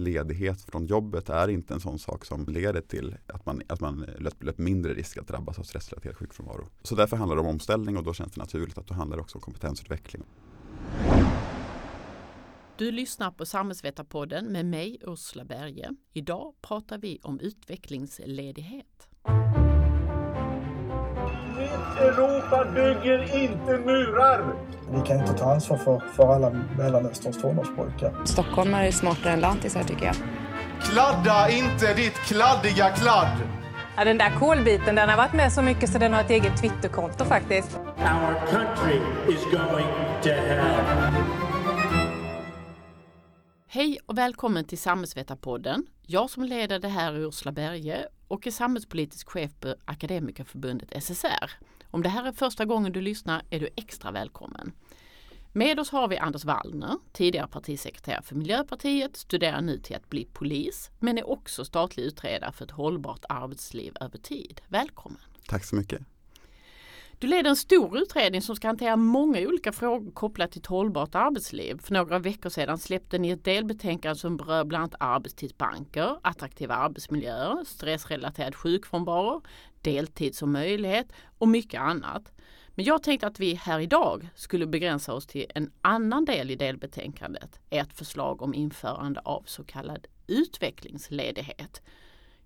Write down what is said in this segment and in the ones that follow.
ledighet från jobbet är inte en sån sak som leder till att man, att man löper mindre risk att drabbas av stressrelaterad sjukfrånvaro. Så därför handlar det om omställning och då känns det naturligt att då handlar det också om kompetensutveckling. Du lyssnar på Samhällsvetarpodden med mig Ursula Berge. Idag pratar vi om utvecklingsledighet. Europa bygger inte murar! Vi kan inte ta ansvar för, för alla Mellanösterns tonårspojkar. Stockholmare är smartare än lantisar tycker jag. Kladda inte ditt kladdiga kladd! Ja, den där kolbiten den har varit med så mycket så den har ett eget Twitterkonto faktiskt. Our country is going to hell. Hej och välkommen till Samhällsvetarpodden. Jag som leder det här är Ursula Berge och är samhällspolitisk chef på Akademikerförbundet SSR. Om det här är första gången du lyssnar är du extra välkommen. Med oss har vi Anders Wallner, tidigare partisekreterare för Miljöpartiet, studerar nu till att bli polis, men är också statlig utredare för ett hållbart arbetsliv över tid. Välkommen! Tack så mycket! Du leder en stor utredning som ska hantera många olika frågor kopplat till ett hållbart arbetsliv. För några veckor sedan släppte ni ett delbetänkande som berör bland annat arbetstidsbanker, attraktiva arbetsmiljöer, stressrelaterad sjukfrånvaro, deltid som möjlighet och mycket annat. Men jag tänkte att vi här idag skulle begränsa oss till en annan del i delbetänkandet, ett förslag om införande av så kallad utvecklingsledighet.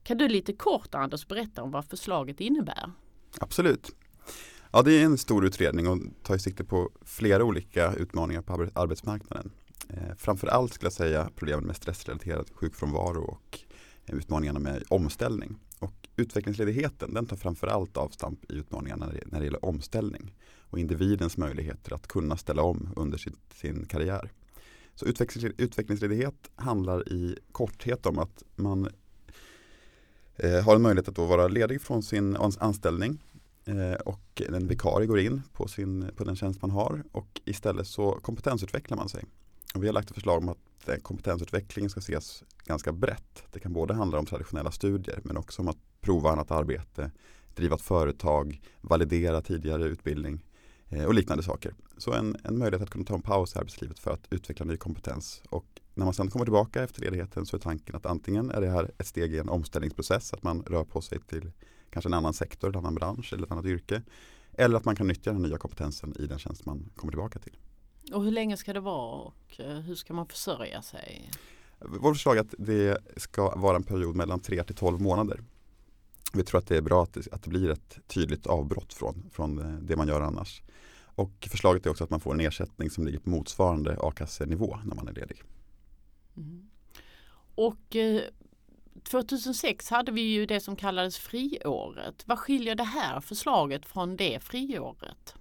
Kan du lite kort Anders berätta om vad förslaget innebär? Absolut. Ja, det är en stor utredning och tar sikte på flera olika utmaningar på arbetsmarknaden. Eh, framförallt skulle jag säga problemen med stressrelaterad sjukfrånvaro och eh, utmaningarna med omställning. Och utvecklingsledigheten den tar framförallt avstamp i utmaningarna när det gäller omställning och individens möjligheter att kunna ställa om under sin, sin karriär. Så utvecklingsledighet handlar i korthet om att man eh, har en möjlighet att då vara ledig från sin anställning Eh, och en vikarie går in på, sin, på den tjänst man har och istället så kompetensutvecklar man sig. Och vi har lagt ett förslag om att eh, kompetensutvecklingen ska ses ganska brett. Det kan både handla om traditionella studier men också om att prova annat arbete, driva ett företag, validera tidigare utbildning eh, och liknande saker. Så en, en möjlighet att kunna ta en paus i arbetslivet för att utveckla ny kompetens. Och när man sen kommer tillbaka efter ledigheten så är tanken att antingen är det här ett steg i en omställningsprocess, att man rör på sig till kanske en annan sektor, en annan bransch eller ett annat yrke. Eller att man kan nyttja den nya kompetensen i den tjänst man kommer tillbaka till. Och hur länge ska det vara och eh, hur ska man försörja sig? Vårt förslag är att det ska vara en period mellan 3 till 12 månader. Vi tror att det är bra att det, att det blir ett tydligt avbrott från, från eh, det man gör annars. Och förslaget är också att man får en ersättning som ligger på motsvarande a-kassenivå när man är ledig. Mm. Och eh, 2006 hade vi ju det som kallades friåret. Vad skiljer det här förslaget från det friåret?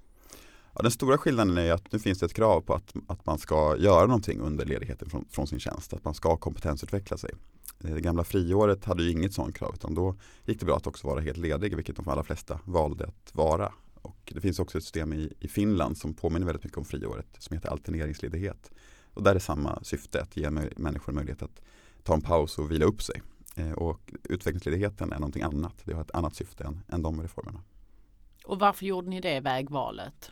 Ja, den stora skillnaden är att nu finns det ett krav på att, att man ska göra någonting under ledigheten från, från sin tjänst. Att man ska kompetensutveckla sig. Det gamla friåret hade ju inget sådant krav utan då gick det bra att också vara helt ledig vilket de allra flesta valde att vara. Och det finns också ett system i, i Finland som påminner väldigt mycket om friåret som heter alterneringsledighet. Och där är samma syfte att ge människor möjlighet att ta en paus och vila upp sig. Eh, och utvecklingsledigheten är någonting annat. Det har ett annat syfte än, än de reformerna. Och varför gjorde ni det vägvalet?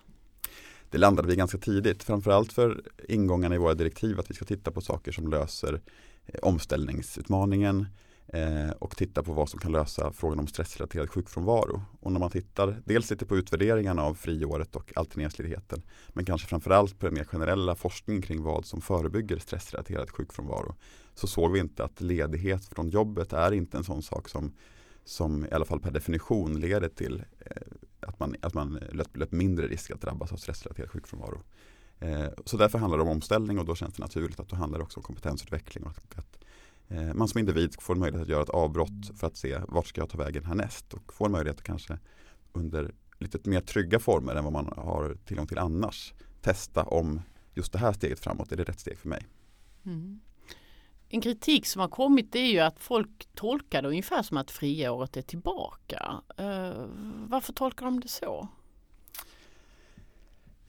Det landade vi ganska tidigt, framförallt för ingångarna i våra direktiv att vi ska titta på saker som löser eh, omställningsutmaningen eh, och titta på vad som kan lösa frågan om stressrelaterad sjukfrånvaro. Och när man tittar dels lite på utvärderingarna av friåret och alterneringsledigheten men kanske framförallt på den mer generella forskningen kring vad som förebygger stressrelaterad sjukfrånvaro så såg vi inte att ledighet från jobbet är inte en sån sak som, som i alla fall per definition leder till eh, att man, att man löper mindre risk att drabbas av stressrelaterad sjukfrånvaro. Eh, så därför handlar det om omställning och då känns det naturligt att då handlar det också om kompetensutveckling. Och att, att Eh, man som individ får möjlighet att göra ett avbrott för att se vart ska jag ta vägen härnäst och får möjlighet att kanske under lite mer trygga former än vad man har tillgång till annars testa om just det här steget framåt, är det rätt steg för mig? Mm. En kritik som har kommit är ju att folk tolkar det ungefär som att friåret är tillbaka. Uh, varför tolkar de det så?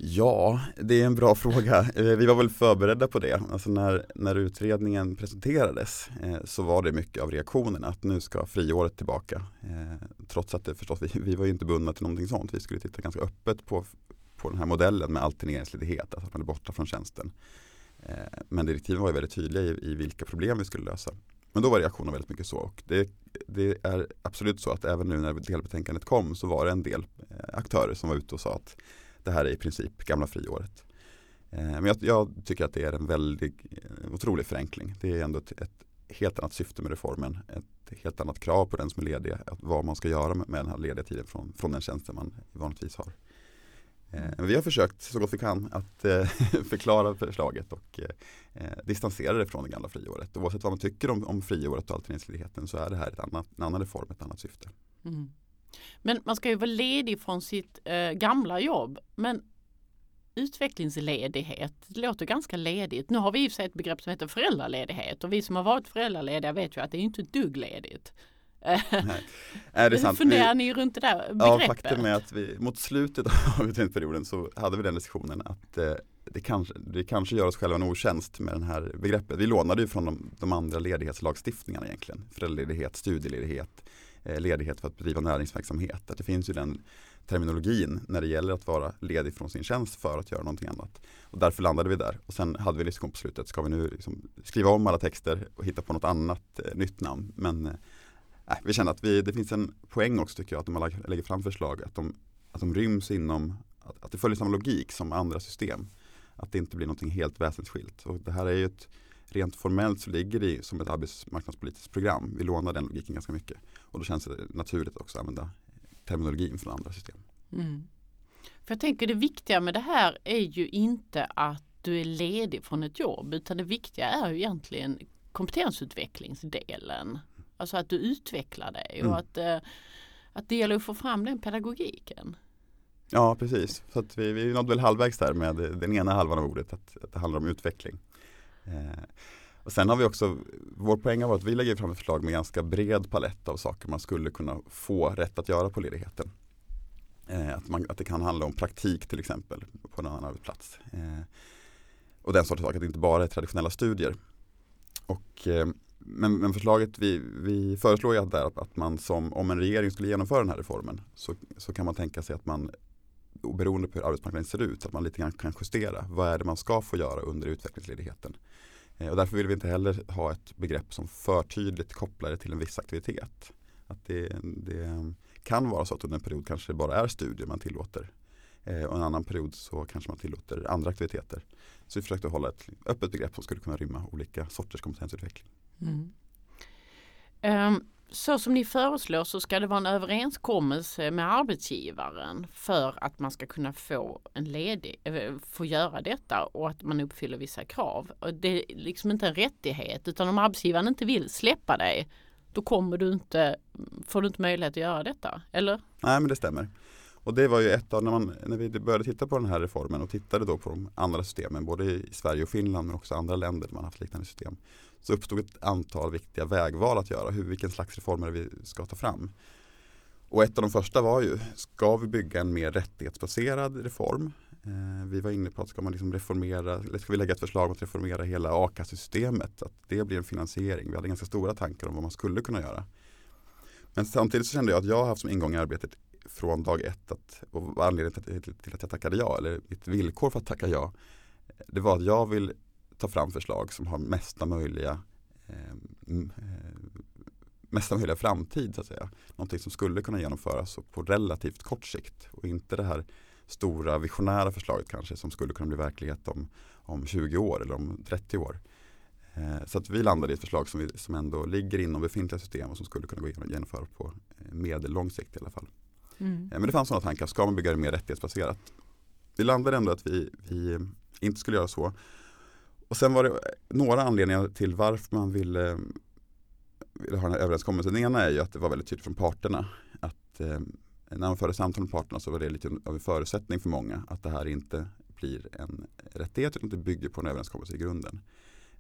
Ja, det är en bra fråga. Eh, vi var väl förberedda på det. Alltså när, när utredningen presenterades eh, så var det mycket av reaktionerna att nu ska friåret tillbaka. Eh, trots att det förstås, vi, vi var ju inte bundna till någonting sånt. Vi skulle titta ganska öppet på, på den här modellen med alterneringsledighet, alltså att man är borta från tjänsten. Eh, men direktiven var ju väldigt tydliga i, i vilka problem vi skulle lösa. Men då var reaktionen väldigt mycket så. Och det, det, är absolut så att även nu när delbetänkandet kom så var det en del eh, aktörer som var ute och sa att det här är i princip gamla friåret. Eh, men jag, jag, tycker att det är en väldigt eh, otrolig förenkling. Det är ändå ett, ett, helt annat syfte med reformen. Ett helt annat krav på den som är ledig. Att vad man ska göra med, med den här lediga tiden från, från den tjänsten man vanligtvis har. Eh, vi har försökt så gott vi kan att eh, förklara förslaget och eh, distansera det från det gamla friåret. Oavsett vad man tycker om, om friåret och alternativledigheten så är det här ett annat, en annan reform, ett annat syfte. Mm. Men man ska ju vara ledig från sitt eh, gamla jobb. Men utvecklingsledighet det låter ganska ledigt. Nu har vi i och för sig ett begrepp som heter föräldraledighet och vi som har varit föräldralediga vet ju att det är inte ett dugg ledigt. Nej. Är det sant? funderar ni runt det där begreppet? Ja, faktum är att vi mot slutet av utredningsperioden så hade vi den diskussionen att eh, det, kanske, det kanske gör oss själva en otjänst med det här begreppet. Vi lånade ju från de, de andra ledighetslagstiftningarna egentligen. Föräldraledighet, studieledighet, Eh, ledighet för att bedriva näringsverksamhet. Att det finns ju den terminologin när det gäller att vara ledig från sin tjänst för att göra någonting annat. Och därför landade vi där. Och sen hade vi diskussion på slutet, ska vi nu liksom skriva om alla texter och hitta på något annat eh, nytt namn. Men eh, vi känner att vi, det finns en poäng också tycker jag att man lägger fram förslag att de, att de ryms inom, att, att det följer samma logik som andra system. Att det inte blir någonting helt väsensskilt. Och det här är ju ett, rent formellt så ligger det som ett arbetsmarknadspolitiskt program. Vi lånar den logiken ganska mycket. Och då känns det naturligt också att använda terminologin från andra system. Mm. För jag tänker det viktiga med det här är ju inte att du är ledig från ett jobb utan det viktiga är ju egentligen kompetensutvecklingsdelen. Alltså att du utvecklar dig och mm. att, eh, att det gäller att få fram den pedagogiken. Ja precis, så att vi, vi nådde väl halvvägs där med den ena halvan av ordet att, att det handlar om utveckling. Eh, och sen har vi också, vår poäng har varit att vi lägger fram ett förslag med ganska bred palett av saker man skulle kunna få rätt att göra på ledigheten. Eh, att, man, att det kan handla om praktik till exempel på en annan arbetsplats. Eh, och den sortens saker, att det inte bara är traditionella studier. Och, eh, men, men, förslaget vi, vi föreslår ju att, där, att man som, om en regering skulle genomföra den här reformen så, så kan man tänka sig att man beroende på hur arbetsmarknaden ser ut, att man lite grann kan justera. Vad är det man ska få göra under utvecklingsledigheten? Eh, och därför vill vi inte heller ha ett begrepp som för tydligt kopplar det till en viss aktivitet. Att det, det kan vara så att under en period kanske det bara är studier man tillåter. Eh, och en annan period så kanske man tillåter andra aktiviteter. Så vi försökte hålla ett öppet begrepp som skulle kunna rymma olika sorters kompetensutveckling. Mm. Um, så som ni föreslår så ska det vara en överenskommelse med arbetsgivaren för att man ska kunna få en ledig, eh, få göra detta och att man uppfyller vissa krav. Och det är liksom inte en rättighet utan om arbetsgivaren inte vill släppa dig då kommer du inte, får du inte möjlighet att göra detta, eller? Nej men det stämmer. Och det var ju ett av, när, man, när vi började titta på den här reformen och tittade då på de andra systemen, både i Sverige och Finland men också andra länder där man haft liknande system så uppstod ett antal viktiga vägval att göra. Hur, vilken slags reformer vi ska ta fram. Och ett av de första var ju, ska vi bygga en mer rättighetsbaserad reform? Eh, vi var inne på att ska man liksom reformera, eller ska vi lägga ett förslag om att reformera hela a-kassesystemet? Att det blir en finansiering. Vi hade ganska stora tankar om vad man skulle kunna göra. Men samtidigt så kände jag att jag har haft som ingång i arbetet från dag ett att, och anledningen till att jag tackade ja, eller mitt villkor för att tacka ja, det var att jag vill ta fram förslag som har mesta möjliga eh, eh, mesta möjliga framtid så att säga. Någonting som skulle kunna genomföras på relativt kort sikt och inte det här stora visionära förslaget kanske som skulle kunna bli verklighet om, om 20 år eller om 30 år. Eh, så att vi landade i ett förslag som, vi, som ändå ligger inom befintliga system och som skulle kunna gå igenom, genomföra på eh, medellång sikt i alla fall. Mm. Eh, men det fanns sådana tankar, ska man bygga det mer rättighetsbaserat? Vi landade ändå att vi, vi inte skulle göra så. Och sen var det några anledningar till varför man ville, ville ha den här överenskommelsen. Den ena är ju att det var väldigt tydligt från parterna att eh, när man förde samtal med parterna så var det lite av en förutsättning för många att det här inte blir en rättighet utan det bygger på en överenskommelse i grunden.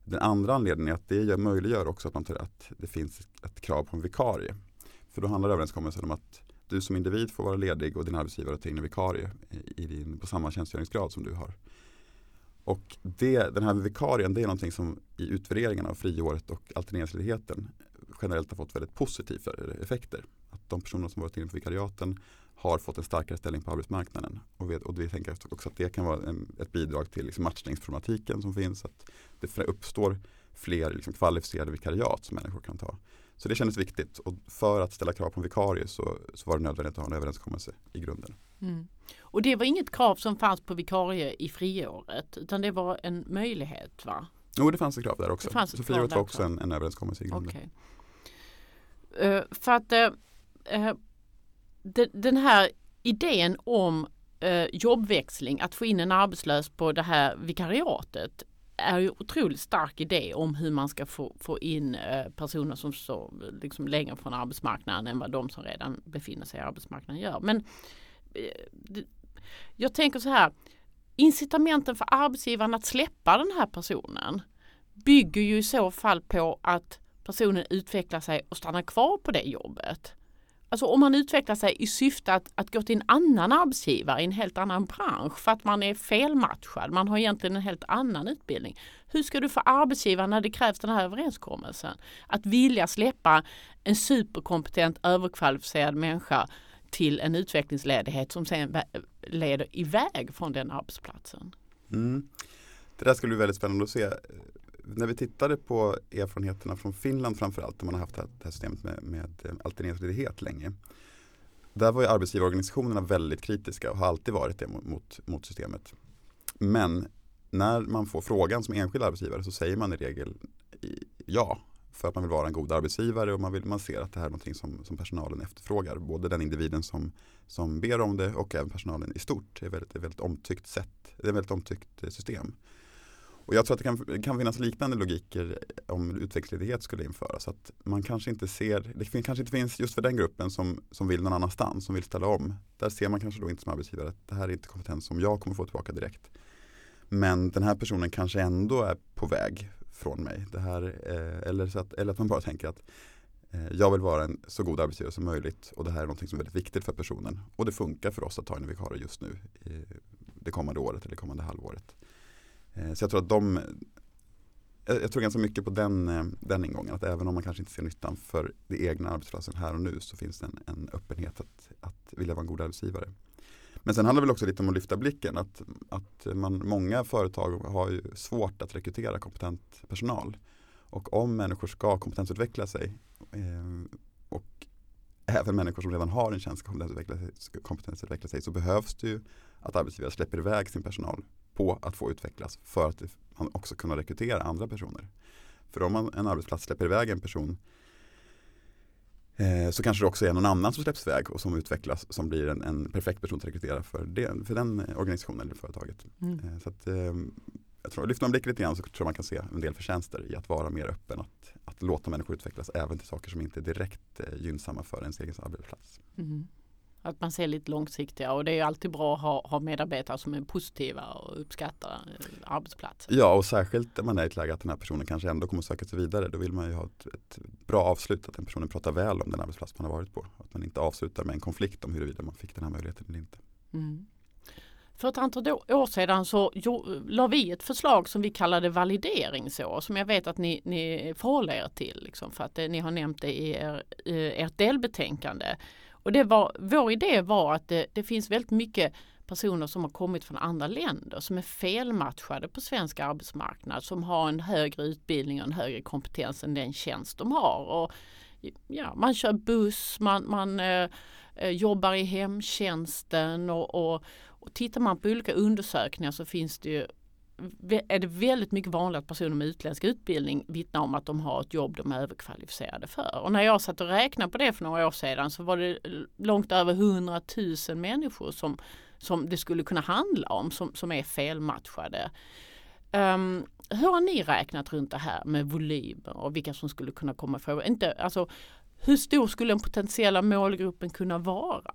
Den andra anledningen är att det möjliggör också att, man tar, att det finns ett krav på en vikarie. För då handlar överenskommelsen om att du som individ får vara ledig och din arbetsgivare tar in en vikarie i din, på samma tjänstgöringsgrad som du har. Och det, den här vikarien det är någonting som i utvärderingen av friåret och alterneringsledigheten generellt har fått väldigt positiva effekter. Att de personer som varit inne på vikariaten har fått en starkare ställning på arbetsmarknaden. Och vi, och vi tänker också att det kan vara en, ett bidrag till liksom matchningsproblematiken som finns. Att det uppstår fler liksom kvalificerade vikariat som människor kan ta. Så det kändes viktigt och för att ställa krav på en vikarie så, så var det nödvändigt att ha en överenskommelse i grunden. Mm. Och det var inget krav som fanns på vikarie i friåret utan det var en möjlighet va? Jo det fanns ett krav där också. Det fanns så ett friåret krav var också en, en överenskommelse i grunden. Okej. Eh, för att eh, eh, de, den här idén om eh, jobbväxling, att få in en arbetslös på det här vikariatet är ju otroligt stark idé om hur man ska få, få in personer som står liksom längre från arbetsmarknaden än vad de som redan befinner sig i arbetsmarknaden gör. Men Eh, jag tänker så här, incitamenten för arbetsgivaren att släppa den här personen bygger ju i så fall på att personen utvecklar sig och stannar kvar på det jobbet. Alltså om man utvecklar sig i syfte att, att gå till en annan arbetsgivare i en helt annan bransch för att man är felmatchad, man har egentligen en helt annan utbildning. Hur ska du få arbetsgivaren när det krävs den här överenskommelsen? Att vilja släppa en superkompetent överkvalificerad människa till en utvecklingsledighet som sen leder iväg från den arbetsplatsen. Mm. Det där skulle bli väldigt spännande att se när vi tittade på erfarenheterna från Finland framförallt, där man har haft det här systemet med, med eh, alterneringsledighet länge. Där var ju arbetsgivarorganisationerna väldigt kritiska och har alltid varit det mot, mot systemet. Men när man får frågan som enskild arbetsgivare så säger man i regel ja. För att man vill vara en god arbetsgivare och man, vill, man ser att det här är något som, som personalen efterfrågar. Både den individen som, som ber om det och även personalen i stort. Det är väldigt, ett väldigt omtyckt sätt. Det är ett väldigt omtyckt system. Och jag tror att det kan, kan finnas liknande logiker om utvecklingsledighet skulle införas. Att man kanske inte ser, det kanske inte finns just för den gruppen som, som vill någon annanstans, som vill ställa om. Där ser man kanske då inte som arbetsgivare att det här är inte kompetens som jag kommer få tillbaka direkt. Men den här personen kanske ändå är på väg från mig. Det här, eh, eller, så att, eller att man bara tänker att eh, jag vill vara en så god arbetsgivare som möjligt och det här är något som är väldigt viktigt för personen. Och det funkar för oss att ta en vikarie just nu, eh, det kommande året eller det kommande halvåret. Eh, så jag tror att de jag tror ganska mycket på den, eh, den ingången. Att även om man kanske inte ser nyttan för det egna arbetsplatsen här och nu så finns det en, en öppenhet att, att vilja vara en god arbetsgivare. Men sen handlar det väl också lite om att lyfta blicken. Att, att man, många företag har ju svårt att rekrytera kompetent personal. Och om människor ska kompetensutveckla sig eh, och även människor som redan har en tjänst ska kompetensutveckla sig, kompetensutveckla sig så behövs det ju att arbetsgivare släpper iväg sin personal på att få utvecklas för att man också kunna rekrytera andra personer. För om man, en arbetsplats släpper iväg en person eh, så kanske det också är någon annan som släpps iväg och som utvecklas som blir en, en perfekt person att rekrytera för, det, för den organisationen eller företaget. Mm. Eh, så att, eh, jag tror, lyfter man blicken lite grann så tror jag man kan se en del förtjänster i att vara mer öppen. Att, att låta människor utvecklas även till saker som inte är direkt eh, gynnsamma för ens egen arbetsplats. Mm. Att man ser lite långsiktiga och det är alltid bra att ha, ha medarbetare som är positiva och uppskattar eh, arbetsplatsen. Ja och särskilt när man är i ett läge att den här personen kanske ändå kommer söka sig vidare. Då vill man ju ha ett, ett, bra avslut, att den personen pratar väl om den arbetsplats man har varit på. Att man inte avslutar med en konflikt om huruvida man fick den här möjligheten eller inte. Mm. För ett antal år sedan så la vi ett förslag som vi kallade valideringsår som jag vet att ni, ni förhåller er till. Liksom, för att ni har nämnt det i er, ert delbetänkande. Och det var, vår idé var att det, det finns väldigt mycket personer som har kommit från andra länder som är felmatchade på svensk arbetsmarknad som har en högre utbildning och en högre kompetens än den tjänst de har. Och, ja, man kör buss, man, man eh, eh jobbar i hemtjänsten och, och, och tittar man på olika undersökningar så finns det ju är det väldigt mycket vanligt att personer med utländsk utbildning vittnar om att de har ett jobb de är överkvalificerade för. Och när jag satt och räknade på det för några år sedan så var det långt över 100 000 människor som, som det skulle kunna handla om som, som är felmatchade. Um, hur har ni räknat runt det här med volymer och vilka som skulle kunna komma ifrån? Inte, alltså, hur stor skulle den potentiella målgruppen kunna vara?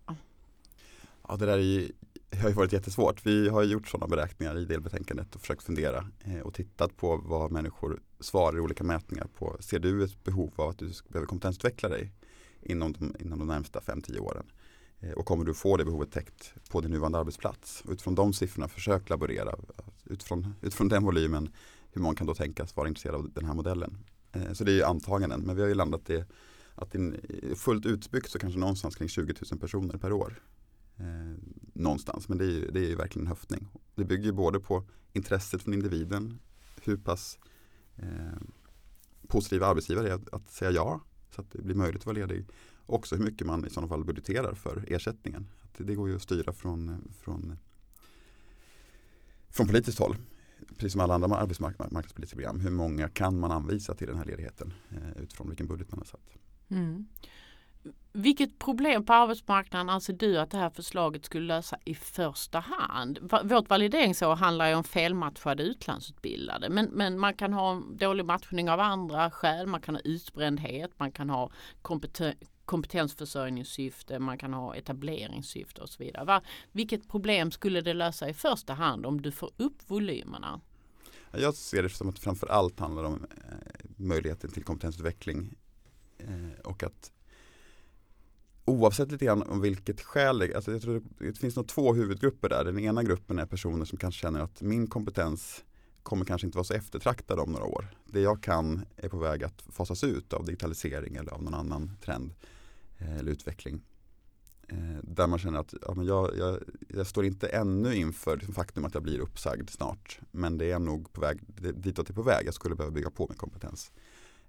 Ja, det där är det har ju varit jättesvårt. Vi har gjort sådana beräkningar i delbetänkandet och försökt fundera eh, och tittat på vad människor svarar i olika mätningar på. Ser du ett behov av att du behöver kompetensutveckla dig inom de, inom de närmsta 5-10 åren? Eh, och kommer du få det behovet täckt på din nuvarande arbetsplats? Och utifrån de siffrorna försök laborera utifrån, utifrån den volymen hur många kan då tänkas vara intresserade av den här modellen. Eh, så det är ju antaganden men vi har ju landat i att in, fullt utbyggt så kanske någonstans kring 20 000 personer per år eh, någonstans. Men det är, ju, det är ju verkligen en höftning. Det bygger ju både på intresset från individen, hur pass eh, positiva arbetsgivare är att, att säga ja så att det blir möjligt att vara ledig. Också hur mycket man i sådana fall budgeterar för ersättningen. Att det går ju att styra från, från, från politiskt håll. Precis som alla andra arbetsmarknadspolitiska program. Hur många kan man anvisa till den här ledigheten eh, utifrån vilken budget man har satt. Mm. Vilket problem på arbetsmarknaden anser du att det här förslaget skulle lösa i första hand? Vårt valideringsår handlar ju om felmatchade utlandsutbildade men, men man kan ha dålig matchning av andra skäl. Man kan ha utbrändhet, man kan ha kompeten kompetensförsörjningssyfte, man kan ha etableringssyfte och så vidare. Va? Vilket problem skulle det lösa i första hand om du får upp volymerna? Jag ser det som att det framför allt handlar om eh, möjligheten till kompetensutveckling eh, och att oavsett lite grann om vilket skäl, alltså jag tror det finns nog två huvudgrupper där. Den ena gruppen är personer som kanske känner att min kompetens kommer kanske inte vara så eftertraktad om några år. Det jag kan är på väg att fasas ut av digitalisering eller av någon annan trend eh, eller utveckling. Eh, där man känner att ja, men jag, jag, jag står inte ännu inför liksom faktum att jag blir uppsagd snart. Men det är nog på väg, ditåt är på väg. Jag skulle behöva bygga på min kompetens.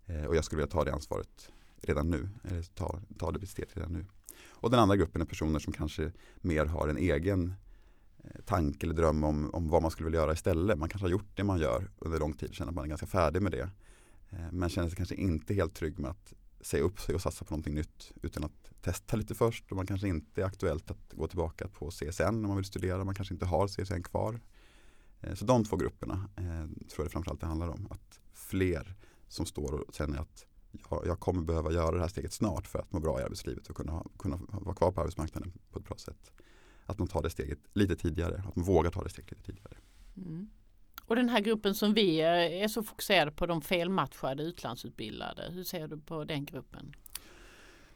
Eh, och jag skulle vilja ta det ansvaret redan nu. Eller ta, ta det redan nu. Och den andra gruppen är personer som kanske mer har en egen eh, tanke eller dröm om, om vad man skulle vilja göra istället. Man kanske har gjort det man gör under lång tid, känner att man är ganska färdig med det. Eh, men känner sig kanske inte helt trygg med att säga upp sig och satsa på någonting nytt utan att testa lite först och man kanske inte är aktuellt att gå tillbaka på CSN om man vill studera. Man kanske inte har CSN kvar. Eh, så de två grupperna tror jag framförallt det handlar om. Att fler som står och känner att jag, jag, kommer behöva göra det här steget snart för att må bra i arbetslivet och kunna, kunna vara kvar på arbetsmarknaden på ett bra sätt. Att man tar det steget lite tidigare, att man vågar ta det steget lite tidigare. Mm. Och den här gruppen som vi är så fokuserade på, de felmatchade utlandsutbildade, hur ser du på den gruppen?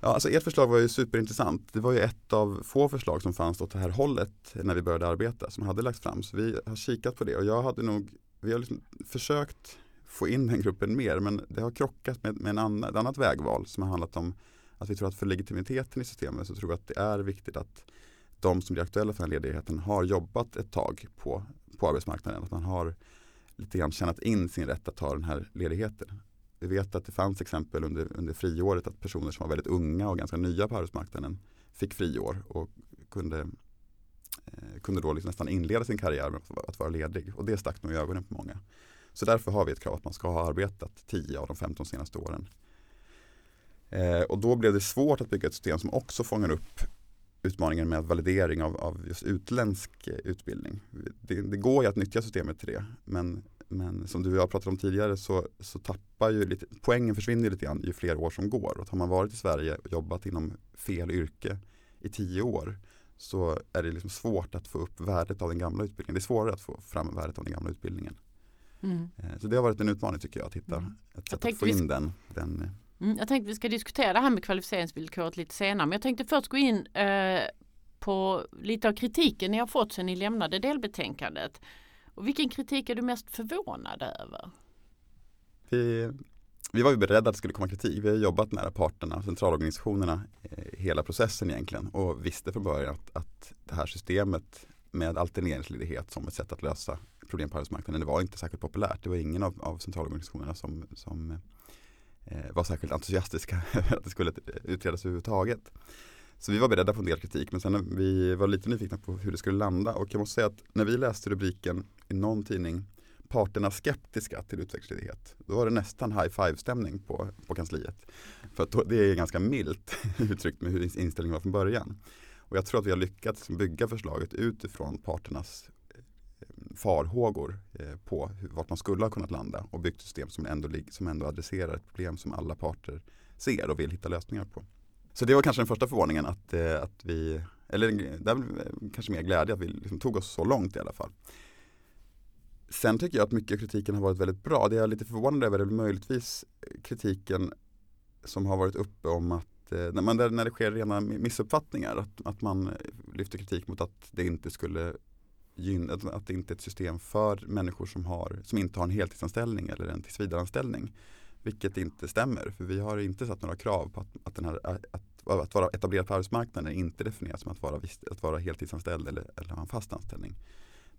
Ja, alltså ert förslag var ju superintressant. Det var ju ett av få förslag som fanns åt det här hållet när vi började arbeta som hade lagts fram. Så vi har kikat på det och jag hade nog, vi har liksom försökt få in den gruppen mer men det har krockat med, med en annan, ett annat vägval som har handlat om att vi tror att för legitimiteten i systemet så tror vi att det är viktigt att de som blir aktuella för den ledigheten har jobbat ett tag på, på arbetsmarknaden. Att man har lite grann tjänat in sin rätt att ta den här ledigheten. Vi vet att det fanns exempel under, under friåret att personer som var väldigt unga och ganska nya på arbetsmarknaden fick friår och kunde, eh, kunde då liksom nästan inleda sin karriär med att vara ledig. Och det stack nog i ögonen på många. Så därför har vi ett krav att man ska ha arbetat 10 av de 15 senaste åren. Eh, och då blev det svårt att bygga ett system som också fångar upp utmaningen med validering av, av just utländsk eh, utbildning. Det, det, går ju att nyttja systemet till det men, men som du och jag pratade om tidigare så, så tappar ju lite, poängen försvinner lite grann ju fler år som går. Och har man varit i Sverige och jobbat inom fel yrke i tio år så är det liksom svårt att få upp värdet av den gamla utbildningen. Det är svårare att få fram värdet av den gamla utbildningen. Mm. Eh, så det har varit en utmaning tycker jag att hitta mm. ett sätt att få in den, den eh. mm, Jag tänkte vi ska diskutera det här med kvalificeringsvillkoret lite senare men jag tänkte först gå in eh, på lite av kritiken ni har fått sedan ni lämnade delbetänkandet. Och vilken kritik är du mest förvånad över? Vi, vi var ju beredda att det skulle komma kritik. Vi har jobbat nära parterna, centralorganisationerna eh, hela processen egentligen och visste från början att, att det här systemet med alterneringsledighet som ett sätt att lösa problem på arbetsmarknaden. Det var inte särskilt populärt. Det var ingen av, av centralorganisationerna som, som eh, var särskilt entusiastiska över att det skulle utredas överhuvudtaget. Så vi var beredda på en del kritik men sen vi var lite nyfikna på hur det skulle landa och jag måste säga att när vi läste rubriken i någon tidning parterna skeptiska till utvecklingsledighet. Då var det nästan high five-stämning på, på kansliet. För att det är ganska milt uttryckt med hur inställningen var från början. Och jag tror att vi har lyckats bygga förslaget utifrån parternas farhågor eh, på vart man skulle ha kunnat landa och byggt system som ändå, som ändå adresserar ett problem som alla parter ser och vill hitta lösningar på. Så det var kanske den första förvåningen att, eh, att vi, eller det eh, kanske mer glädje att vi liksom tog oss så långt i alla fall. Sen tycker jag att mycket av kritiken har varit väldigt bra. Det jag är lite förvånad över är möjligtvis kritiken som har varit uppe om att när, man, när det sker rena missuppfattningar, att, att man lyfter kritik mot att det inte skulle att det inte är ett system för människor som, har, som inte har en heltidsanställning eller en tillsvidareanställning. Vilket inte stämmer för vi har inte satt några krav på att, att, den här, att att, vara etablerad på arbetsmarknaden är inte definierat som att vara, att vara heltidsanställd eller, eller ha en fast anställning.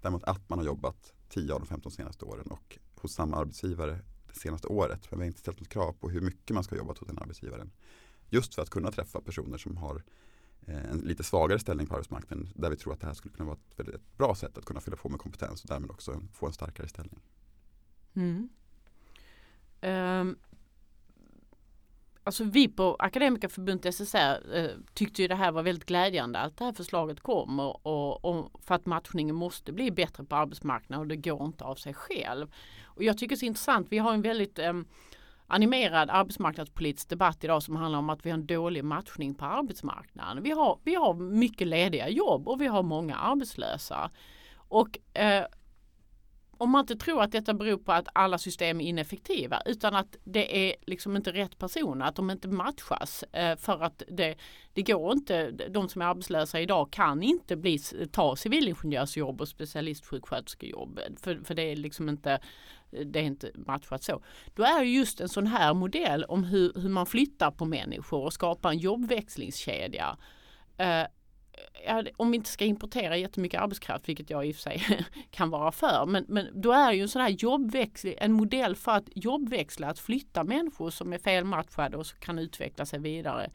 Däremot att man har jobbat 10 av de 15 senaste åren och hos samma arbetsgivare det senaste året. Men vi har inte ställt något krav på hur mycket man ska ha jobbat hos den arbetsgivaren. Just för att kunna träffa personer som har Eh, en lite svagare ställning på arbetsmarknaden där vi tror att det här skulle kunna vara ett väldigt bra sätt att kunna fylla på med kompetens och därmed också få en starkare ställning. Mm. Um, alltså vi på Akademikerförbundet SSR eh, tyckte ju det här var väldigt glädjande att det här förslaget kom och, och, och, för att matchningen måste bli bättre på arbetsmarknaden och det går inte av sig själv. Och jag tycker det är så intressant, vi har en väldigt eh, animerad arbetsmarknadspolitisk debatt idag som handlar om att vi har en dålig matchning på arbetsmarknaden. Vi har, vi har mycket lediga jobb och vi har många arbetslösa. Och eh, om man inte tror att detta beror på att alla system är ineffektiva utan att det är liksom inte rätt personer, att de inte matchas eh, för att det, det går inte, de som är arbetslösa idag kan inte bli, ta civilingenjörsjobb och specialistsjuksköterskejobb för, för det är liksom inte det är inte matchat så. Då är just en sån här modell om hur, hur man flyttar på människor och skapar en jobbväxlingskedja eh, om vi inte ska importera jättemycket arbetskraft, vilket jag i och för sig kan vara för, men, men då är ju en sån här jobbväxling en modell för att jobbväxla, att flytta människor som är felmatchade och kan utveckla sig vidare.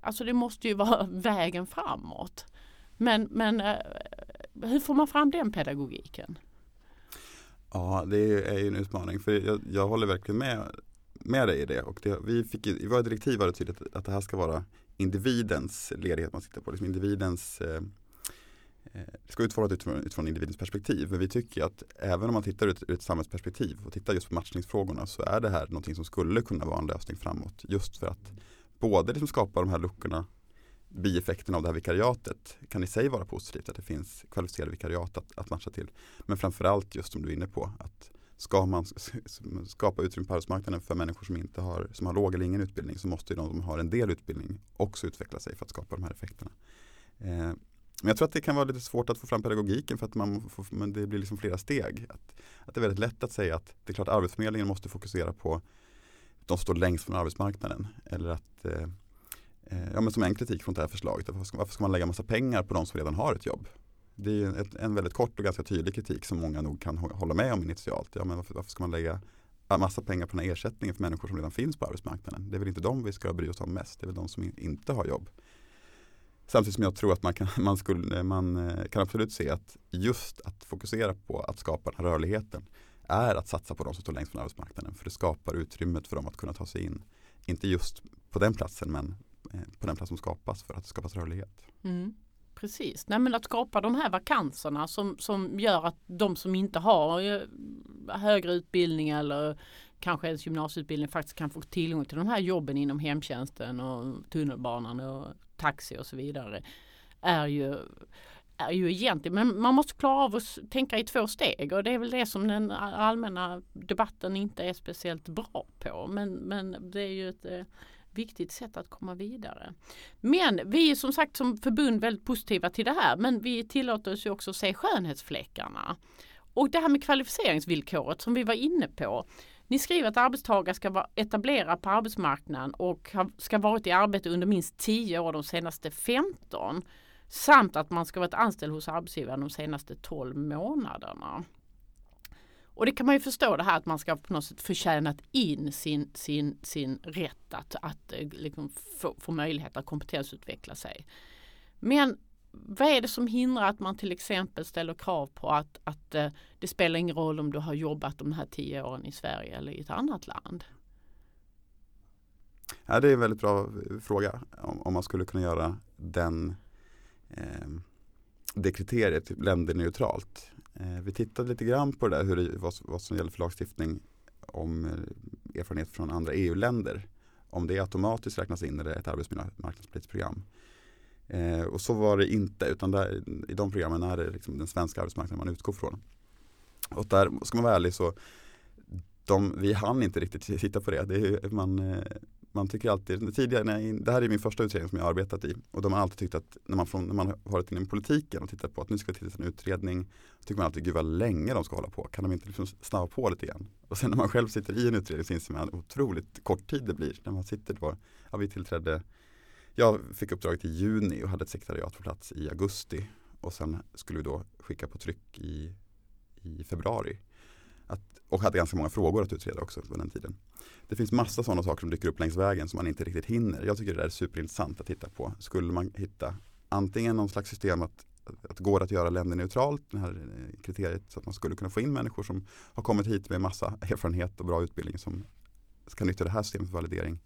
Alltså det måste ju vara vägen framåt. Men, men eh, hur får man fram den pedagogiken? Ja, det är ju en utmaning för jag, jag håller verkligen med, med dig i det. Och det, vi fick, I våra direktiv var det tydligt att det här ska vara individens ledighet man tittar på. Liksom individens eh, eh, det ska utformas utifrån, utifrån individens perspektiv. Men vi tycker att även om man tittar ur ett, ur ett samhällsperspektiv och tittar just på matchningsfrågorna så är det här någonting som skulle kunna vara en lösning framåt. Just för att både liksom skapa de här luckorna, bieffekten av det här vikariatet kan i sig vara positivt att det finns kvalificerade vikariat att, att matcha till. Men framförallt just som du är inne på att ska man skapa utrymme på arbetsmarknaden för människor som, inte har, som har låg eller ingen utbildning så måste de som har en del utbildning också utveckla sig för att skapa de här effekterna. Eh, men jag tror att det kan vara lite svårt att få fram pedagogiken för att man får, men det blir liksom flera steg. Att, att det är väldigt lätt att säga att det är klart att Arbetsförmedlingen måste fokusera på de som står längst från arbetsmarknaden. Eller att, eh Eh, ja, men som en kritik från det här förslaget, varför ska, varför ska man lägga massa pengar på de som redan har ett jobb? det är ett, en väldigt kort och ganska tydlig kritik som många nog kan hålla med om initialt. Ja, men varför, varför ska man lägga massa pengar på den här ersättningen för människor som redan finns på arbetsmarknaden? Det är väl inte de vi ska bry oss om mest, det är väl de som inte har jobb. Samtidigt som jag tror att man kan, man skulle, man eh, kan absolut se att just att fokusera på att skapa den här rörligheten är att satsa på de som står längst från arbetsmarknaden. För det skapar utrymmet för dem att kunna ta sig in. Inte just på den platsen men Eh, på den plats som skapas för att det skapas rörlighet. Mm. Precis, Nej, men att skapa de här vakanserna som, som gör att de som inte har eh, högre utbildning eller kanske ens gymnasieutbildning faktiskt kan få tillgång till de här jobben inom hemtjänsten och tunnelbanan och taxi och så vidare. Är ju, är ju egentligen, men man måste klara av att tänka i två steg och det är väl det som den allmänna debatten inte är speciellt bra på. Men, men det är ju ett eh, viktigt sätt att komma vidare. Men vi är som sagt som förbund väldigt positiva till det här men vi tillåter oss ju också se skönhetsfläckarna. Och det här med kvalificeringsvillkoret som vi var inne på. Ni skriver att arbetstagare ska vara etablerad på arbetsmarknaden och ska varit i arbete under minst 10 år de senaste 15 samt att man ska varit anställd hos arbetsgivaren de senaste 12 månaderna. Och det kan man ju förstå det här att man ska på något sätt förtjänat in sin, sin, sin rätt att, att eh, liksom få, få möjlighet att kompetensutveckla sig. Men vad är det som hindrar att man till exempel ställer krav på att, att eh, det spelar ingen roll om du har jobbat de här tio åren i Sverige eller i ett annat land? Ja, det är en väldigt bra eh, fråga om, om man skulle kunna göra den eh, det kriteriet typ länderneutralt. Eh, vi tittade lite grann på det där, hur det, vad, vad som gäller för lagstiftning om eh, erfarenhet från andra EU-länder. Om det automatiskt räknas in i ett arbetsmarknadspolitiskt program. Eh, och så var det inte, utan där, i de programmen är det liksom den svenska arbetsmarknaden man utgår från. Och där, ska man vara ärlig så, de, vi hann inte riktigt titta på det. det är, man, eh, man tycker alltid, tidigare, när, det här är min första utredning som jag har arbetat i och de har alltid tyckt att när man, från, när man har varit inom politiken och tittat på att nu ska vi titta en utredning så tycker man alltid gud vad länge de ska hålla på, kan de inte liksom snabba på lite grann? Och sen när man själv sitter i en utredning så inser man otroligt kort tid det blir när man sitter då, ja vi tillträdde jag fick uppdraget i juni och hade ett sekretariat på plats i augusti och sen skulle vi då skicka på tryck i, i februari. Att, och hade ganska många frågor att utreda också på den tiden. Det finns massa sådana saker som dyker upp längs vägen som man inte riktigt hinner. Jag tycker det där är superintressant att titta på. Skulle man hitta antingen någon slags system att, att det går att göra länder neutralt, det här eh, kriteriet så att man skulle kunna få in människor som har kommit hit med massa erfarenhet och bra utbildning som ska nyttja det här systemet för validering.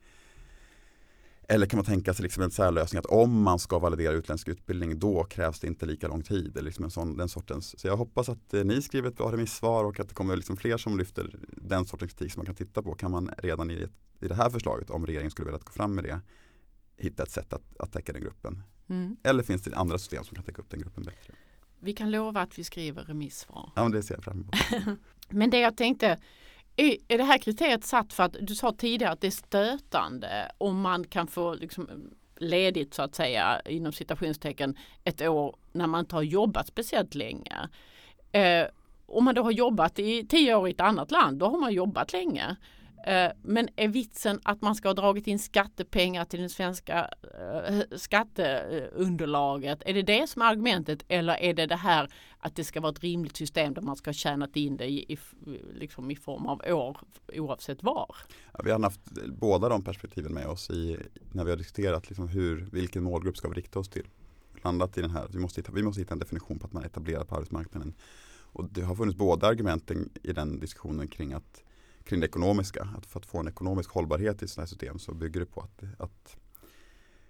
Eller kan man tänka sig liksom en särlösning att om man ska validera utländsk utbildning då krävs det inte lika lång tid. Eller liksom en sån, den sortens. Så jag hoppas att eh, ni skriver ett bra remissvar och att det kommer liksom fler som lyfter den sortens kritik som man kan titta på. Kan man redan i, i det här förslaget, om regeringen skulle vilja gå fram med det, hitta ett sätt att, att täcka den gruppen. Mm. Eller finns det andra system som kan täcka upp den gruppen bättre? Vi kan lova att vi skriver remissvar. Ja, men det ser jag fram emot. Men det jag tänkte, är, är det här kriteriet satt för att du sa tidigare att det är stötande om man kan få liksom ledigt så att säga inom citationstecken ett år när man inte har jobbat speciellt länge. Eh, om man då har jobbat i tio år i ett annat land, då har man jobbat länge. Eh, men är vitsen att man ska ha dragit in skattepengar till det svenska eh, skatteunderlaget? Är det det som är argumentet eller är det det här att det ska vara ett rimligt system där man ska ha tjänat in det i, i, liksom i form av år oavsett var? Ja, vi har haft båda de perspektiven med oss i, när vi har diskuterat liksom hur, vilken målgrupp ska vi rikta oss till. Landat i den här, vi måste, hitta, vi måste hitta en definition på att man är etablerad på arbetsmarknaden. Och det har funnits båda argumenten i den diskussionen kring att kring det ekonomiska. Att för att få en ekonomisk hållbarhet i sådana här system så bygger det på att, att,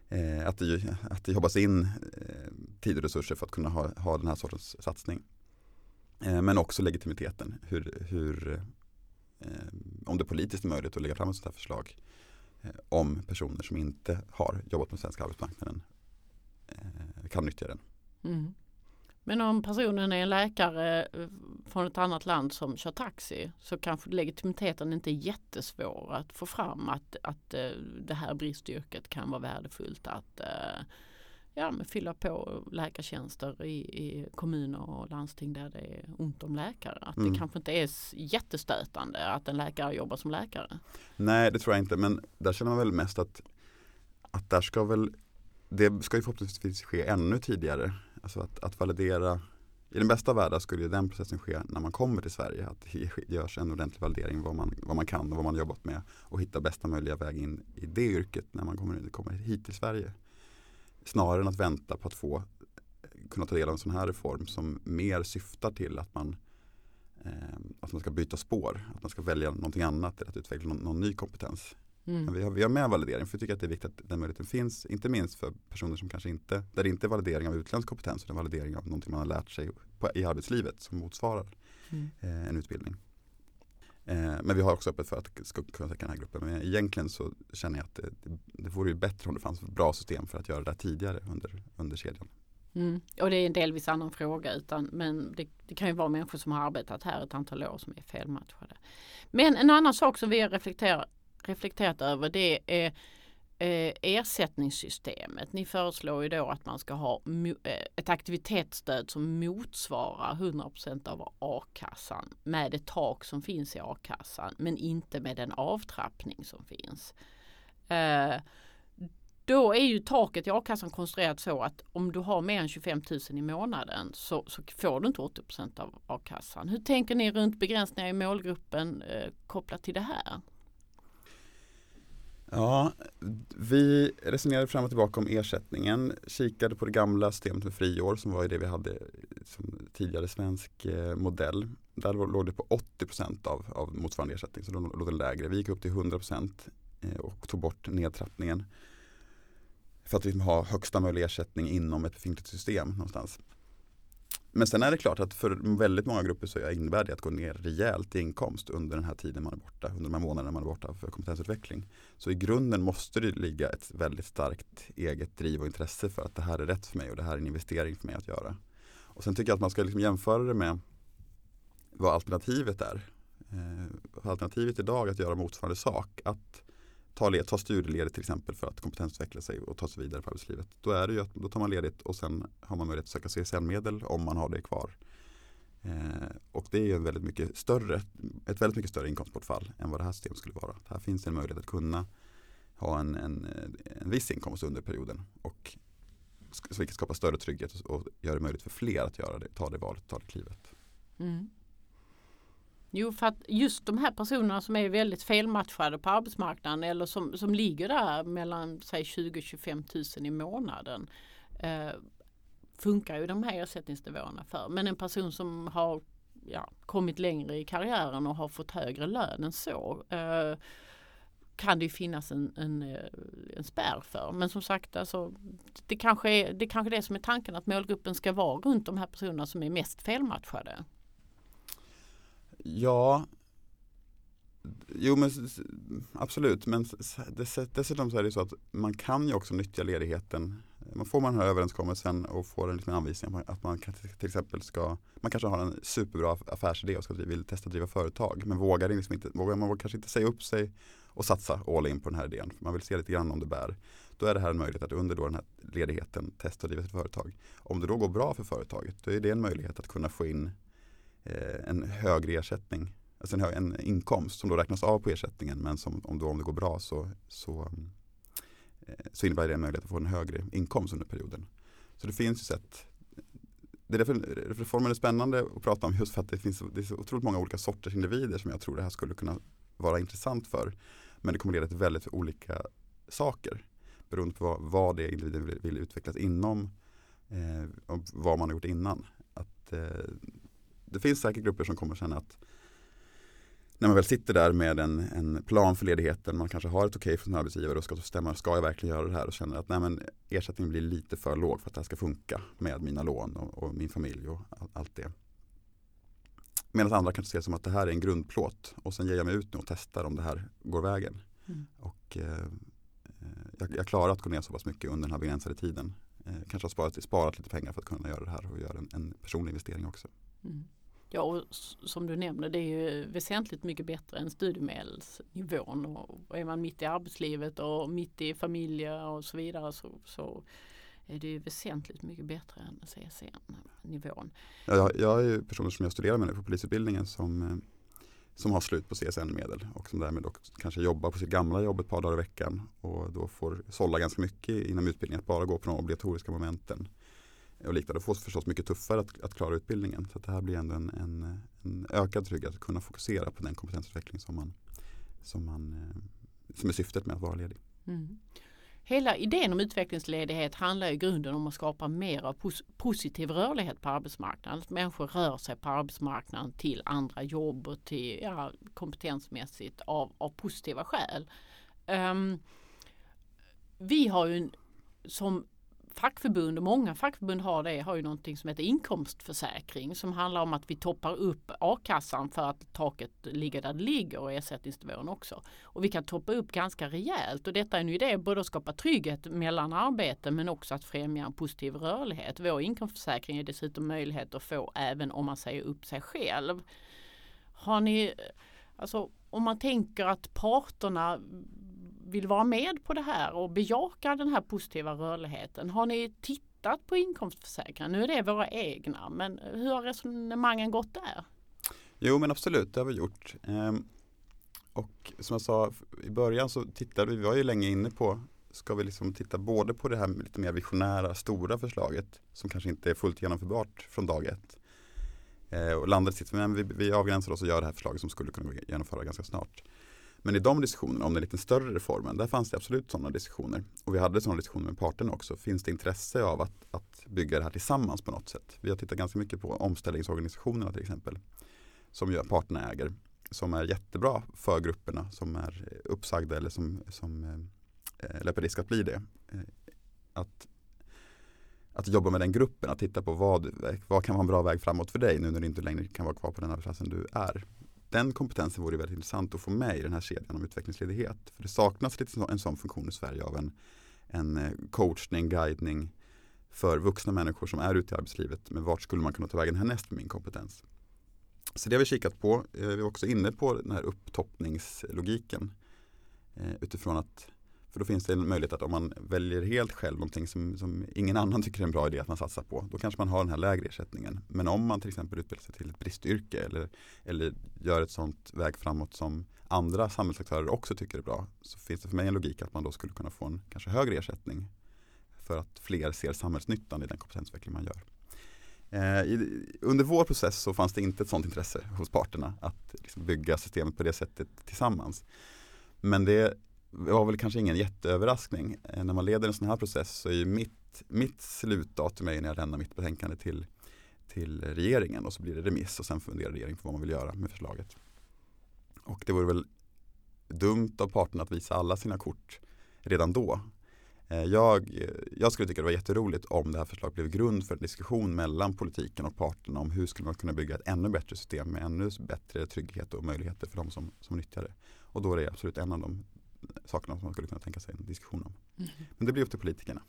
eh, att, det, att det jobbas in eh, tid och resurser för att kunna ha, ha den här sortens satsning. Eh, men också legitimiteten. Hur, hur, eh, om det politiskt är möjligt att lägga fram ett sådant här förslag eh, om personer som inte har jobbat på den svenska arbetsmarknaden eh, kan nyttja den. Mm. Men om personen är en läkare eh, från ett annat land som kör taxi så kanske legitimiteten inte är jättesvår att få fram att, att eh, det här bristyrket kan vara värdefullt att eh, ja, men fylla på läkartjänster i, i kommuner och landsting där det är ont om läkare. Att Mm. det kanske inte är jättestötande att en läkare jobbar som läkare. Nej, det tror jag inte. Men där känner man väl mest att, att där ska väl, det ska ju förhoppningsvis ske ännu tidigare. Alltså att, att validera, i den bästa världen skulle ju den processen ske när man kommer till Sverige. Att det görs en ordentlig validering vad man, vad man kan och vad man har jobbat med. Och hitta bästa möjliga väg in i det yrket när man kommer, kommer hit till Sverige. Snarare än att vänta på att få eh, kunna ta del av en sån här reform som mer syftar till att man eh, att man ska byta spår, att man ska välja någonting annat eller att utveckla någon, någon ny kompetens. Mm. Vi, har, vi har med validering för vi tycker att det är viktigt att den möjligheten finns. Inte minst för personer som kanske inte, där det inte är validering av utländsk kompetens utan validering av någonting man har lärt sig på, i arbetslivet som motsvarar Mm. eh, en utbildning. Eh, men vi har också öppet för att ska kunna täcka den här gruppen. Men egentligen så känner jag att det, det, det vore ju bättre om det fanns bra system för att göra det där tidigare under, under kedjan. Mm. Och det är en delvis annan fråga utan, men det, det kan ju vara människor som har arbetat här ett antal år som är felmatchade. Men en annan sak som vi har reflekterat, över det är eh, ersättningssystemet. Ni föreslår ju då att man ska ha eh, ett aktivitetsstöd som motsvarar 100% av a-kassan med det tak som finns i a-kassan men inte med den avtrappning som finns. Eh, då är ju taket i a-kassan konstruerat så att om du har mer än 25 000 i månaden så, så får du inte 80 av a-kassan. Hur tänker ni runt begränsningar i målgruppen eh, kopplat till det här? Ja, vi resonerade fram och tillbaka om ersättningen, kikade på det gamla systemet med friår som var det vi hade som tidigare svensk eh, modell. Där låg det på 80% av, av motsvarande ersättning, så då låg det lägre. Vi gick upp till 100% eh, och tog bort nedtrappningen. För att liksom ha högsta möjliga ersättning inom ett befintligt system någonstans. Men sen är det klart att för väldigt många grupper så innebär det att gå ner rejält i inkomst under den här tiden man är borta, under de här månaderna man är borta för kompetensutveckling. Så i grunden måste det ligga ett väldigt starkt eget driv och intresse för att det här är rätt för mig och det här är en investering för mig att göra. Och sen tycker jag att man ska liksom jämföra det med vad alternativet är. Eh, alternativet idag är att göra motsvarande sak, att ta, led, ta studieledigt till exempel för att kompetensutveckla sig och ta sig vidare på arbetslivet. Då, är det ju att, då tar man ledigt och sen har man möjlighet att söka CSN-medel om man har det kvar. Eh, och det är ju väldigt mycket större, ett väldigt mycket större inkomstbortfall än vad det här systemet skulle vara. Här finns en möjlighet att kunna ha en, en, en viss inkomst under perioden. Och vilket skapar större trygghet och, och det möjligt för fler att göra det, ta det valet, ta det klivet. Mm. Jo, för att just de här personerna som är väldigt felmatchade på arbetsmarknaden eller som, som ligger där mellan säg 20 25 000 i månaden eh, funkar ju de här ersättningsnivåerna för. Men en person som har ja, kommit längre i karriären och har fått högre lön än så eh, kan det ju finnas en, en, eh, en spärr för. Men som sagt, alltså, det, kanske är, det kanske är det som är tanken att målgruppen ska vara runt de här personerna som är mest felmatchade. Ja, jo men absolut. Men dessutom så är det så att man kan ju också nyttja ledigheten. Man får man den här överenskommelsen och får en liten anvisning att man till exempel ska, man kanske har en superbra affärsidé och ska vill testa att driva företag. Men vågar, liksom inte, vågar man kanske inte säga upp sig och satsa all in på den här idén. För man vill se lite grann om det bär. Då är det här en möjlighet att under då den här ledigheten testa att driva sitt företag. Om det då går bra för företaget då är det en möjlighet att kunna få in Eh, en högre ersättning. Alltså en, hög, en inkomst som då räknas av på ersättningen men som, om, då, om det går bra så, så, eh, så innebär det en möjlighet att få en högre inkomst under perioden. Så det finns ju sätt det är därför reformen är spännande att prata om just för att det finns det är så otroligt många olika sorters individer som jag tror det här skulle kunna vara intressant för. Men det kommer leda till väldigt olika saker beroende på vad, vad det individen vill, vill utvecklas inom eh, och vad man har gjort innan. Att, eh, det finns säkert grupper som kommer känna att när man väl sitter där med en, en plan för ledigheten, man kanske har ett okej okay från arbetsgivare och ska stämma, ska jag verkligen göra det här och känner att nej, men ersättningen blir lite för låg för att det här ska funka med mina lån och, och min familj och all, allt det. Medan andra kanske ser som att det här är en grundplåt och sen ger jag mig ut nu och testar om det här går vägen. Mm. Och eh, jag, jag klarar att gå ner så pass mycket under den här begränsade tiden. Eh, kanske har sparat, sparat lite pengar för att kunna göra det här och göra en, en personlig investering också. Mm. Ja, och som du nämner, det är ju väsentligt mycket bättre än studiemedelsnivån. Och är man mitt i arbetslivet och mitt i familjer och så vidare så, så är det ju väsentligt mycket bättre än CSN-nivån. Ja, jag, jag är ju personer som jag studerar med nu på polisutbildningen som, eh, som har slut på CSN-medel och som därmed också kanske jobbar på sitt gamla jobb ett par dagar i veckan och då får sålla ganska mycket inom utbildningen att bara gå på de obligatoriska momenten och liknande. Och får förstås mycket tuffare att, att klara utbildningen. Så det här blir ändå en, en, en, ökad trygghet att kunna fokusera på den kompetensutveckling som, man, som, man, eh, som är syftet med att vara ledig. Mm. Hela idén om utvecklingsledighet handlar i grunden om att skapa mer av pos positiv rörlighet på arbetsmarknaden. Att människor rör sig på arbetsmarknaden till andra jobb och till ja, kompetensmässigt av, av positiva skäl. Um, vi har ju som fackförbund och många fackförbund har det, har ju någonting som heter inkomstförsäkring som handlar om att vi toppar upp a-kassan för att taket ligger där det ligger och ersättningsnivån också. Och vi kan toppa upp ganska rejält och detta är en idé både att skapa trygghet mellan arbete men också att främja en positiv rörlighet. Vår inkomstförsäkring är dessutom möjlighet att få även om man säger upp sig själv. Har ni, alltså om man tänker att parterna vill vara med på det här och bejaka den här positiva rörligheten. Har ni tittat på inkomstförsäkringen? Nu är det våra egna, men hur har resonemangen gått där? Jo men absolut, det har vi gjort. Ehm, och som jag sa i början så tittade vi, vi var ju länge inne på ska vi liksom titta både på det här lite mer visionära stora förslaget som kanske inte är fullt genomförbart från dag ett. Eh, och landet sitter, men vi, vi avgränsar oss och gör det här förslaget som skulle kunna genomföra ganska snart. Men i de diskussionerna om den lite större reformen, där fanns det absolut sådana diskussioner. Och vi hade sådana diskussioner med parterna också. Finns det intresse av att, att bygga det här tillsammans på något sätt? Vi har tittat ganska mycket på omställningsorganisationerna till exempel. Som ju parterna äger. Som är jättebra för grupperna som är uppsagda eller som, som eh, löper risk att bli det. Eh, att, att jobba med den gruppen, att titta på vad, vad kan vara en bra väg framåt för dig nu när du inte längre kan vara kvar på den arbetsplatsen du är den kompetensen vore väldigt intressant att få med i den här kedjan om utvecklingsledighet. För det saknas lite en sån funktion i Sverige av en, en eh, coachning, guidning för vuxna människor som är ute i arbetslivet. Men vart skulle man kunna ta vägen härnäst med min kompetens? Så det har vi kikat på. Eh, vi är också inne på den här upptoppningslogiken. Eh, utifrån att för då finns det en möjlighet att om man väljer helt själv någonting som, som ingen annan tycker är en bra idé att man satsar på, då kanske man har den här lägre ersättningen. Men om man till exempel utbildar sig till ett bristyrke eller, eller gör ett sånt väg framåt som andra samhällsaktörer också tycker är bra, så finns det för mig en logik att man då skulle kunna få en kanske högre ersättning för att fler ser samhällsnyttan i den kompetensutveckling man gör. Eh, i, under vår process så fanns det inte ett sådant intresse hos parterna att liksom bygga systemet på det sättet tillsammans. Men det var väl kanske ingen jätteöverraskning. Eh, när man leder en sån här process så är ju mitt, mitt slutdatum är när jag lämnar mitt betänkande till, till regeringen och så blir det remiss och sen funderar regeringen på vad man vill göra med förslaget. Och det vore väl dumt av parterna att visa alla sina kort redan då. Eh, jag, jag skulle tycka det var jätteroligt om det här förslaget blev grund för en diskussion mellan politiken och parterna om hur skulle man kunna bygga ett ännu bättre system med ännu bättre trygghet och möjligheter för de som, som nyttjar det. Och då är det absolut en av de sakerna som man skulle kunna tänka sig en diskussion om. Mm. Men det blir upp till politikerna.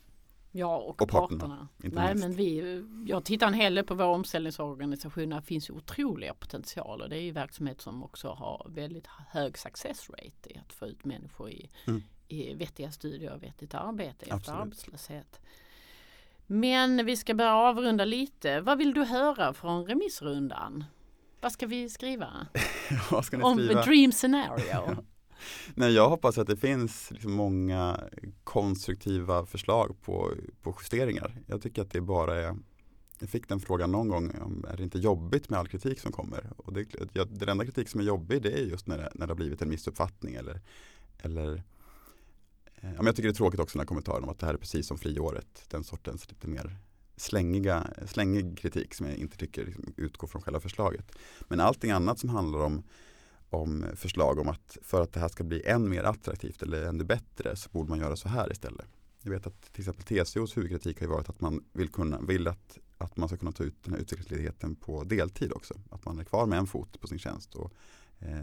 Ja, och, och parterna. parterna. Nej, men vi, jag tittar en hel del på vår omställningsorganisation. Det finns otroliga potentialer. Det är ju verksamhet som också har väldigt hög success rate i att få ut människor i, mm. i vettiga studier och vettigt arbete efter Absolut. arbetslöshet. Men vi ska börja avrunda lite. Vad vill du höra från remissrundan? Vad ska vi skriva? Vad ska ni skriva? Om dream scenario. Nej, jag hoppas att det finns liksom många konstruktiva förslag på, på justeringar. Jag tycker att det bara är jag fick den frågan någon gång, om, är det inte jobbigt med all kritik som kommer? Och det, ja, den enda kritik som är jobbig det är just när det, när det har blivit en missuppfattning eller, eller eh, jag tycker det är tråkigt också när kommentaren om att det här är precis som friåret. Den sortens lite mer slängiga, slängig kritik som jag inte tycker liksom, utgår från själva förslaget. Men allting annat som handlar om om förslag om att för att det här ska bli än mer attraktivt eller ännu bättre så borde man göra så här istället. Jag vet att till exempel TCOs huvudkritik har varit att man vill, kunna, vill att, att man ska kunna ta ut den här utvecklingsledigheten på deltid också. Att man är kvar med en fot på sin tjänst och eh,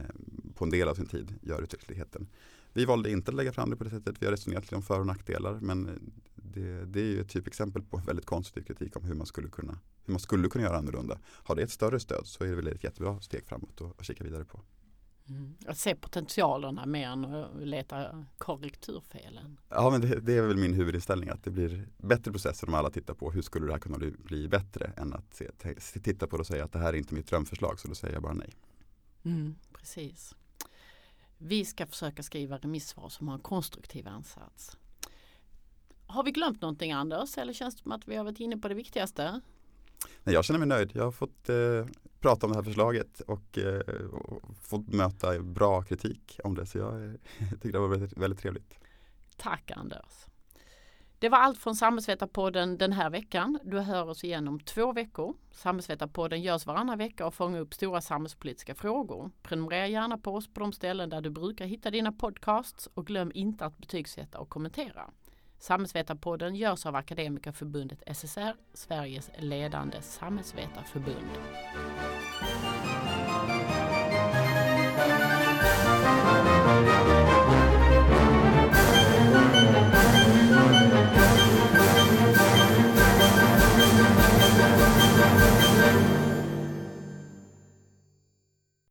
på en del av sin tid gör utvecklingsledigheten. Vi valde inte att lägga fram det på det sättet. Vi har resonerat om för och nackdelar men det, det är ju ett typexempel på väldigt konstruktiv kritik om hur man skulle kunna hur man skulle kunna göra annorlunda. Har det ett större stöd så är det väl ett jättebra steg framåt att kika vidare på. Mm. Att se potentialerna mer än att leta korrekturfelen. Ja men det, det, är väl min huvudinställning att det blir bättre processer om alla tittar på hur skulle det här kunna bli, bättre än att se, titta på det och säga att det här är inte mitt drömförslag så då säger jag bara nej. Mm, precis. Vi ska försöka skriva remissvar som har en konstruktiv ansats. Har vi glömt någonting Anders eller känns det som att vi har varit inne på det viktigaste? Nej, jag känner mig nöjd. Jag har fått eh, prata om det här förslaget och, eh, och, fått möta bra kritik om det. Så jag, eh, tycker det var väldigt, väldigt trevligt. Tack Anders. Det var allt från Samhällsvetarpodden den här veckan. Du hör oss igen om två veckor. Samhällsvetarpodden görs varannan vecka och fångar upp stora samhällspolitiska frågor. Prenumerera gärna på oss på de ställen där du brukar hitta dina podcasts och glöm inte att betygsätta och kommentera. Samhällsvetarpodden görs av Akademikerförbundet SSR, Sveriges ledande samhällsvetarförbund. Thank